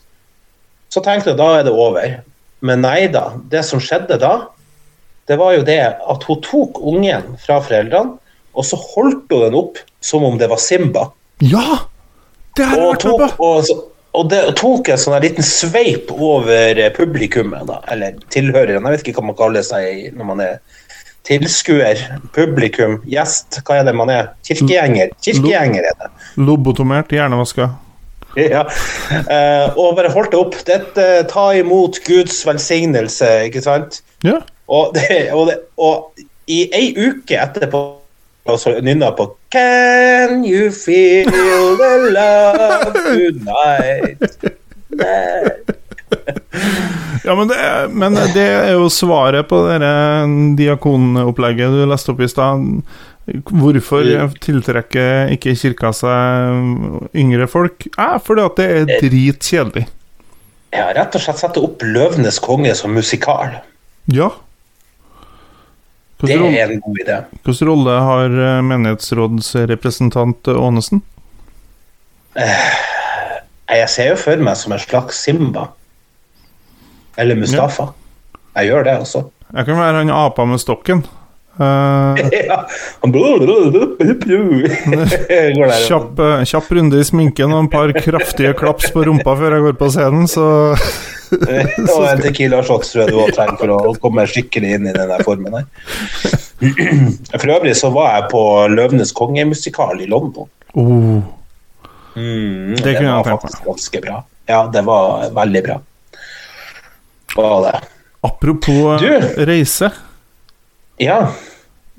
så tenkte jeg da er det over. Men nei da. Det som skjedde da, det var jo det at hun tok ungen fra foreldrene, og så holdt hun den opp som om det var Simba. Ja! Det har vært tok, og, så- og det tok en sånn liten sveip over eh, publikummet, da, eller tilhøreren. Jeg vet ikke hva man kaller seg når man er tilskuer, publikum, gjest. Hva er det man er? Kirkegjenger. Kirkegjenger er det. Lobotomert, hjernevaska. Ja. Eh, og bare holdt det opp. Dette ta imot Guds velsignelse, ikke sant? Ja. Og, det, og, det, og i ei uke etterpå og så nynna på Can you feel the love tonight? Ja, men det, er, men det er jo svaret på det diakonopplegget du leste opp i stad. Hvorfor tiltrekker ikke kirka seg yngre folk? Eh, fordi at det er dritkjedelig. har rett og slett satt opp 'Løvenes konge' som musikal. Ja. Det er en god idé. hvilken rolle har eh, menighetsrådsrepresentant Aanesen? Jeg ser jo for meg som en slags Simba. Eller Mustafa. Jeg gjør det også. Jeg kan være han apa med stokken. Kjapp, eh, kjapp runde i sminken og en par kraftige klaps på rumpa før jeg går på scenen, så Og en Tequila shots tror jeg du også trenger for å komme skikkelig inn i den der formen her. For øvrig så var jeg på Løvenes kongemusikal i London. oh. Mm, Det kunne jeg tenkt meg. ganske bra. Ja, det var veldig bra. Var det. Apropos Du! eh, reise. Ja.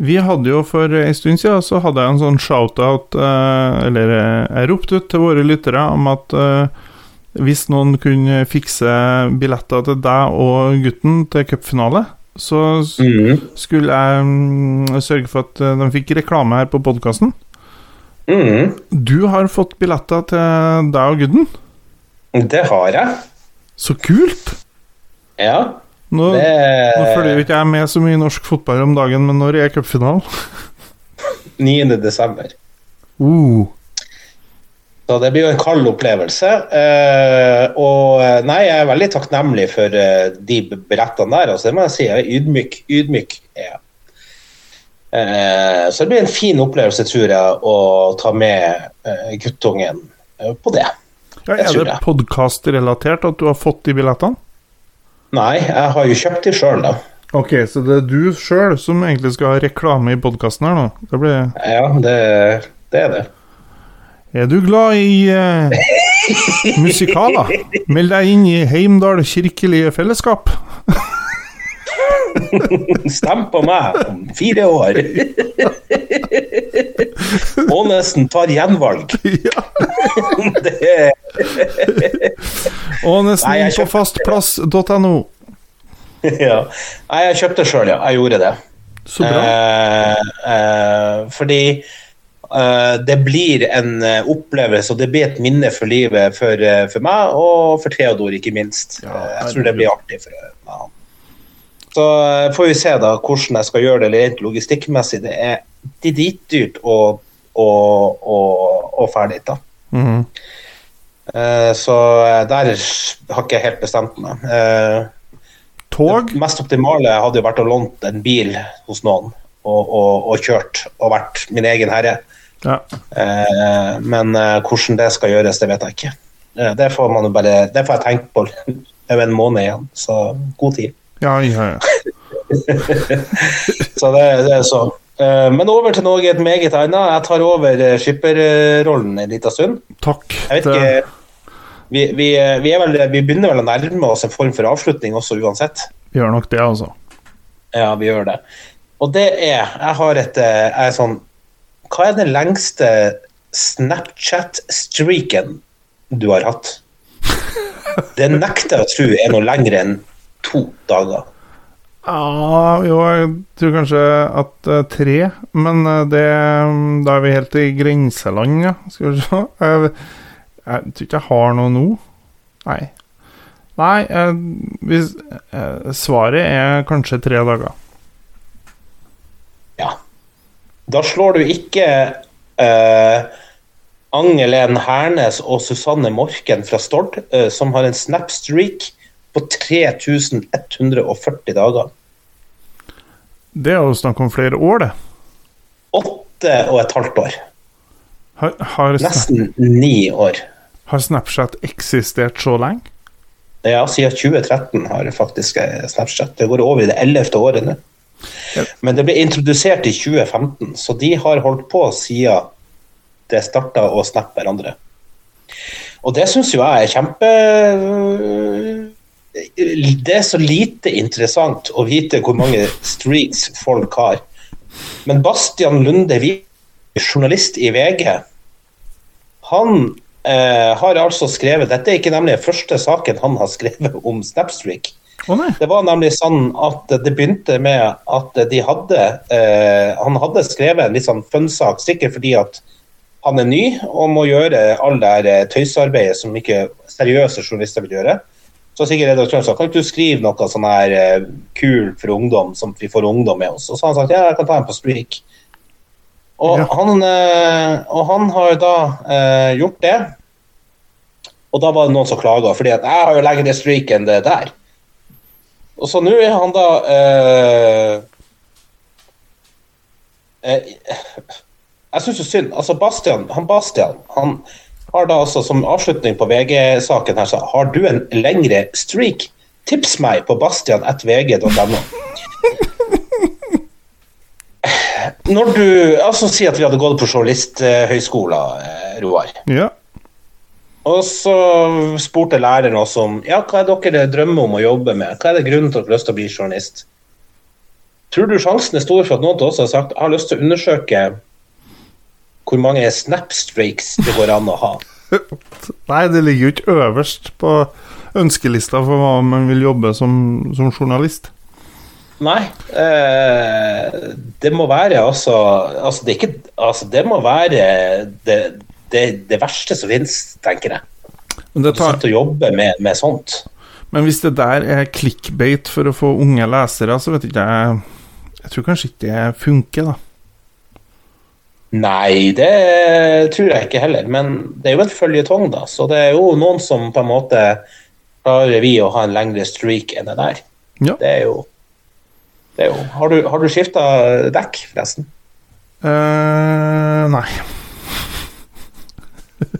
Vi hadde jo for en stund siden så hadde jeg en sånn shout-out, eh, eller eh, jeg ropte ut til våre lyttere om at eh, hvis noen kunne fikse billetter til deg og gutten til cupfinale, så Mm. skulle jeg mm, sørge for at de fikk reklame her på podkasten. Mm. Du har fått billetter til deg og gutten. Det har jeg. Så kult! Ja. Nå, Det nå følger jo ikke jeg med så mye norsk fotball om dagen, men når er cupfinalen? 9. desember. Uh. Så det blir jo en kald opplevelse. Eh, og eh, nei, jeg er veldig takknemlig for eh, de brettene der. Altså, det må jeg si. Jeg er ydmyk. Ydmyk er jeg. Eh, så det blir en fin opplevelse, tror jeg, å ta med guttungen på det. Ja, er det det. podkastrelatert at du har fått de billettene? Nei, jeg har jo kjøpt de sjøl, da. Ok, så det er du sjøl som egentlig skal ha reklame i podkasten her nå? Det blir... Ja, det, det er det. Er du glad i eh, musikaler? Meld deg inn i Heimdal kirkelige fellesskap. Stem på meg om fire år. Ånesen tar gjenvalg. ja. Er Og nesten på fastplass.no. ja. Nei, jeg kjøpte sjøl, ja. Jeg gjorde det. Så bra. Eh, eh, fordi eh, det blir en eh, opplevelse, og det blir et minne for livet for, eh, for meg, og for Theodor, ikke minst. Ja, Eh, jeg tror det blir artig for han. Så eh, får vi se da hvordan jeg skal gjøre det rent logistikkmessig. Det er det dritdyrt å, å, å fære dit, da. Mhm. Eh, så eh, der har ikke jeg helt bestemt meg. Tog? det mest optimale hadde jo vært å låne en bil hos noen og, og, og kjørt og vært min egen herre. Ja. Men hvordan det skal gjøres, det vet jeg ikke. Det får man jo bare Det får jeg tenke på over en måned igjen, så god tid. Ja, ja, ja. Så det, det er så Eh, men over til noe meget annet. Jeg tar over eh, skipperrollen en liten stund. Takk. Jeg vet ikke vi, vi, eh, vi, vel, vi begynner vel å nærme oss en form for avslutning også, uansett. Vi Gjør nok det, altså. Ja, vi gjør det. Og det er Jeg har et jeg er sånn Hva er den lengste Snapchat-streaken du har hatt? Det nekter jeg å tro er noe lengre enn to dager. Ja, jo, jeg tror kanskje at uh, tre, men uh, det Da er vi helt i grenseland, ja. Skal vi se. Jeg, jeg tror ikke jeg har noe nå. Nei. Nei, uh, hvis, svaret er kanskje tre dager. Ja. Da slår du ikke Angelen Hernes og Susanne Morken fra Stord, som har en snapstreak på 3140 dager. Det er jo snakk om flere år, det. Åtte og et halvt år. Har, har, Nesten ni år. har Snapchat eksistert så lenge? Ja, siden 2013 har faktisk eh, Snapchat. Det går over i det ellevte året nå. Men det ble introdusert i 2015, så de har holdt på siden det starta å snappe hverandre. Og det syns jo jeg er kjempe Det er så lite interessant å vite hvor mange streaks folk har. Men Bastian Lunde, journalist i VG, han eh, har altså skrevet Dette er ikke nemlig den første saken han har skrevet om Snapstreak. Det var nemlig sånn at det begynte med at de hadde eh, Han hadde skrevet en litt sånn fun-sak, sikkert fordi at han er ny og må gjøre all det eh, tøysarbeidet som ikke seriøse journalister vil gjøre. Så sikkert redaktøren sa kan ikke du skrive noe sånn her uh, kult for ungdom, som vi får ungdom med oss. Og så har han sagt ja, jeg kan ta en på streak. Og, Ja. han, uh, og han har da uh, gjort det. Og da var det noen som klaga, fordi at jeg har jo lengre streak enn det der. Og så nå er han da eh, eh, Jeg syns jo synd. Altså Bastian, han Bastian han har da altså som avslutning på VG-saken her, så har du en lengre streak? Tips meg på bastian.vg.no. Når du altså Si at vi hadde gått på journalisthøyskolen, eh, Roar. Ja. Og så spurte læreren oss om ja, hva er dere drømmer om å jobbe med. Hva er det grunnen til at dere har lyst til å bli journalist? Tror du sjansen er stor for at noen av oss har sagt jeg har lyst til å undersøke hvor mange snapstreaks det går an å ha? Nei, det ligger jo ikke øverst på ønskelista for hva man vil jobbe som, som journalist. Nei, eh, det må være altså, altså, det, ikke, altså det må være det, det, det verste som finnes, tenker jeg. Men, det Å tar, sitte og jobbe med, med sånt. men hvis det der er clickbait for å få unge lesere, så vet ikke jeg Jeg tror kanskje ikke det funker, da. Nei, det tror jeg ikke heller. Men det er jo en føljetong, da. Så det er jo noen som på en måte klarer vi å ha en lengre streak enn det der. Ja. Det er jo, det er jo Har du, har du skifta dekk, forresten? Uh, nei.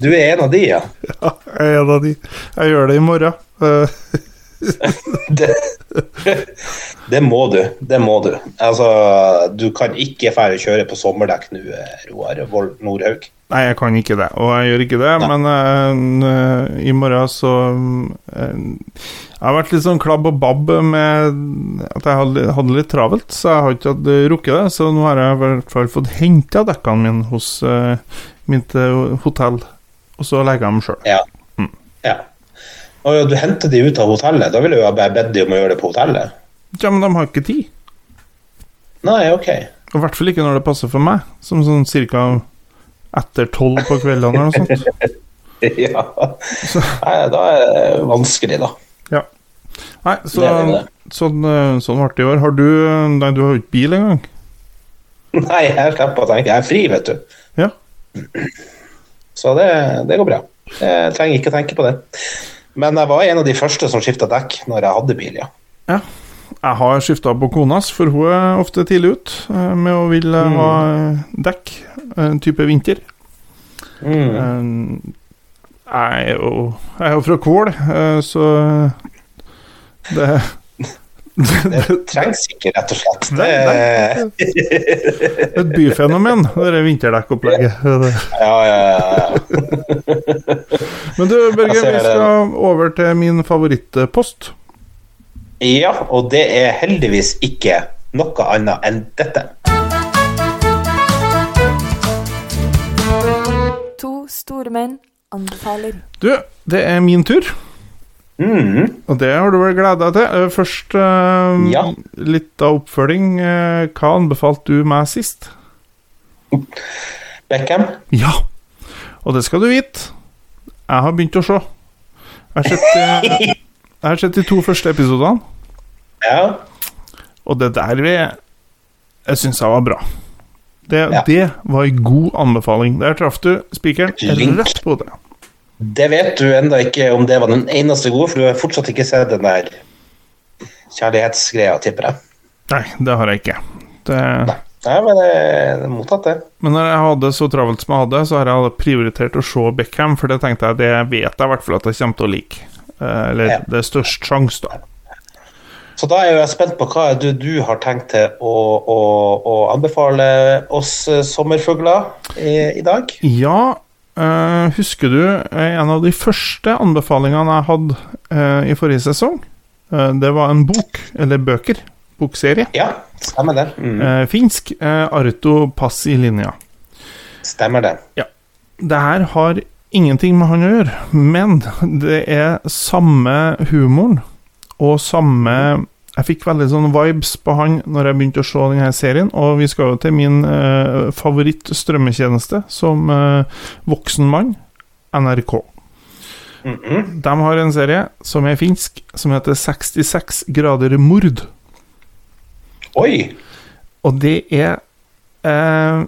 Du er en av de, ja. Ja, jeg er en av de. Jeg gjør det i morgen. Eh, Det, det må du. Det må du. Altså, du kan ikke fære kjøre på sommerdekk nå, eh, Roar Vold Nordhaug. nei, jeg kan ikke det, og jeg gjør ikke det, Nei. men uh, i morgen så uh, Jeg har vært litt sånn klabb og babb med at jeg hadde, hadde litt travelt, så jeg har ikke rukket det. Så nå har jeg i hvert fall fått henta dekkene mine hos uh, mitt hotell, og så legger jeg dem sjøl. Ja. ja. Og du henter de ut av hotellet. Da ville jeg bare bedt de om å gjøre det på hotellet. Ja, men de har ikke tid. Nei, OK. Og I hvert fall ikke når det passer for meg, som sånn cirka etter tolv på kveldene eller noe sånt. ja. Nei, da er det vanskelig, da. Ja. Nei, så, sånn, eh, sånn ble det i år. Har du Nei, du har jo ikke bil engang. Nei, jeg slipper å tenke. Jeg er fri, vet du. Ja. Så det, det går bra. Jeg trenger ikke å tenke på det. Men jeg var en av de første som skifta dekk når jeg hadde bil, ja. ja. Jeg har skifta på konas, for hun er ofte tidlig ut eh, med å ville Mm. ha eh, dekk, en type vinter. Mm. Eh, Jeg er jo, fra Kvål, eh, så det Det trengs ikke, rett og slett. Det, Nei, Et byfenomen, det der vinterdekkopplegget. ja, ja, ja. Men du, Børge, vi skal over til min favorittpost. ja, og det er heldigvis ikke noe annet enn dette. To store menn anbefaler. Du, det er min tur. Mm. Og det har du vel gleda til. Eh, Først eh, Ja. litt av oppfølging. Eh, Hva anbefalte du meg sist? Beckham? Ja, og det skal du vite. Jeg har begynt å se. Jeg har sett, jeg har sett de to første episodene, Ja. og det der vi Jeg syns jeg var bra. Det, Ja. det var en god anbefaling. Der traff du spikeren rett på det. Det vet du enda ikke om det var den eneste gode, for du har fortsatt ikke sett den der kjærlighetsgreia, tipper jeg. Nei, det har jeg ikke. Det, Nei, men det er mottatt, det. men når jeg hadde så travelt som jeg hadde, så har jeg prioritert å se Beckham, for det tenkte jeg det vet jeg i hvert fall at jeg kommer til å like. Eh, Eller Ja. det er størst sjanse, da. Så da er jeg spent på hva du, du har tenkt til å, å, å anbefale oss eh, sommerfugler i, i dag. Ja, eh, husker du eh, en av de første anbefalingene jeg hadde uh, i forrige sesong? Uh, det var en bok, eller bøker, bokserie. Ja, stemmer det. Mm, Eh, finsk. Arto Passi Linja. stemmer det. Det her har ingenting med han å gjøre, men det er samme humoren og samme Jeg fikk veldig sånn vibes på han når jeg begynte å se denne serien, og vi skal jo til min eh, favoritt-strømmetjeneste som eh, voksen mann, NRK. Mhm. De har en serie som er finsk, som heter 66 grader mord. Oi! Og det er eh,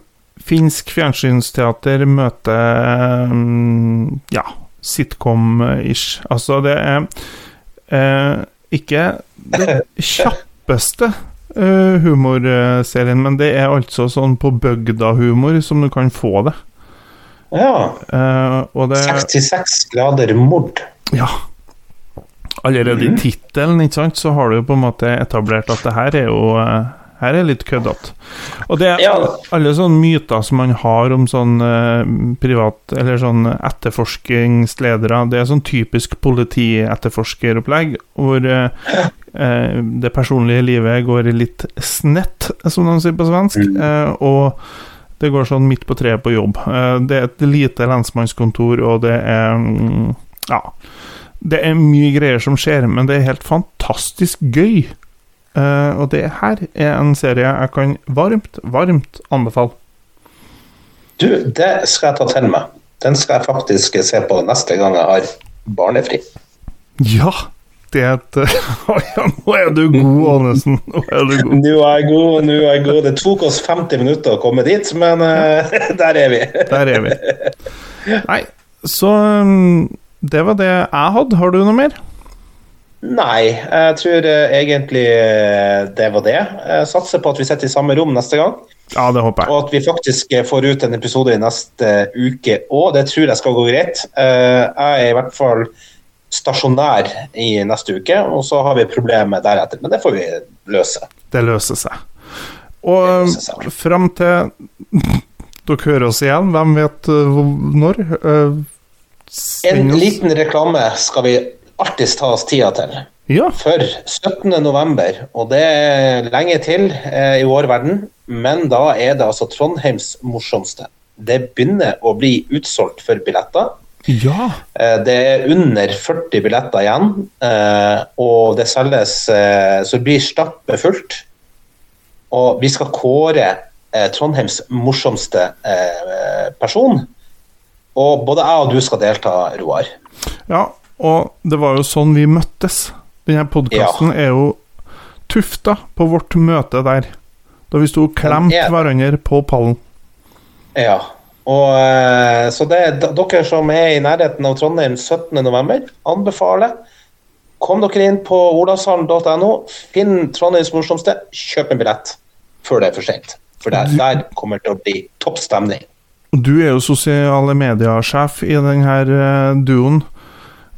finsk fjernsynsteater møter mm, ja, sitcom-ish. Altså, det er eh, ikke den kjappeste uh, humorserien, men det er altså sånn på bygda-humor som du kan få det. Ja. Uh, det 66 grader mord. Ja. Allerede Mhm. i tittelen, ikke sant, så har du på en måte etablert at det her er jo eh, her er litt køddete. Og det er Ja. alle sånne myter som man har om sånn eh, privat Eller sånn etterforskingsledere. Det er sånn typisk politietterforskeropplegg, hvor eh, eh, det personlige livet går litt snett, som de sier på svensk. Mm. Eh, og det går sånn midt på treet på jobb. Eh, det er et lite lensmannskontor, og det er mm, Ja. Det er mye greier som skjer, men det er helt fantastisk gøy. Eh, og det her er en serie jeg kan varmt, varmt anbefale. Du, det skal jeg ta til meg. Den skal jeg faktisk se på neste gang jeg har barnefri. Ja! Det er et Ja, nå er du god, Aanesen. Nå er du god. Nå er jeg god, nå er jeg god. Det tok oss 50 minutter å komme dit, men uh, der er vi. Der er vi. Nei, så um, det var det jeg hadde. Har du noe mer? Nei, jeg tror eh, egentlig eh, det var det. Jeg satser på at vi sitter i samme rom neste gang, Ja, det håper jeg. og at vi faktisk eh, får ut en episode i neste uke òg. Det tror jeg skal gå greit. Eh, Jeg er i hvert fall stasjonær i neste uke, og så har vi problemet deretter. Men det får vi løse. Det løser seg. Og løser seg. fram til dere hører oss igjen, hvem vet når? Uh, En liten reklame skal vi alltid ta oss tida til. Ja. For 17. november, og det er lenge til eh, i vår verden, men da er det altså Trondheims morsomste. Det begynner å bli utsolgt for billetter. Ja. Eh, det er under 40 billetter igjen, eh, og det selges eh, så det blir stappfullt. Og vi skal kåre eh, Trondheims morsomste eh, person. Og både jeg og du skal delta, Roar. ja. Og det var jo sånn vi møttes. Denne podkasten er jo tufta på vårt møte der. Da vi sto klemt er- hverandre på pallen. Ja. Og, eh, så det er dere som er i nærheten av Trondheim 17.11, anbefaler. Kom dere inn på olavshallen.no, finn Trondheims morsomste, kjøp en billett før det er for sent. For der, der kommer det til å bli topp stemning. Du er jo sosiale medier-sjef i denne uh, duoen.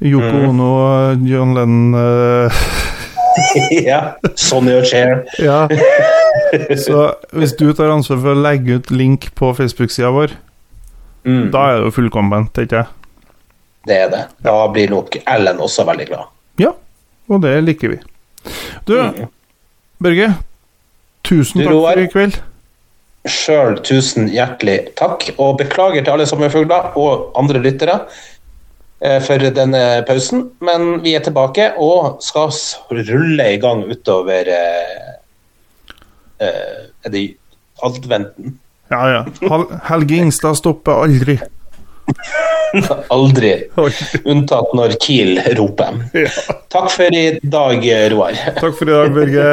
Yoko Mm. Ono John Lennon uh, ja. Sonny og Cher. Ja. Så hvis du tar ansvar for å legge ut link på Facebook-sida vår, Mm, da er det jo fullkomment, ikke jeg? det er det. Da blir nok Ellen også veldig glad. Ja, og det liker vi. Du, Børge. Tusen Du, takk for i kveld. Sjøl tusen hjertelig takk, og beklager til alle sommerfugler og andre lyttere eh, for denne pausen. Men vi er tilbake og skal rulle i gang utover eh, eh, Er det adventen? Ja, ja. Hel Helge Ingstad stopper aldri. Aldri. Unntatt når Kiel roper. Takk for i dag, Roar. Takk for i dag, Børge.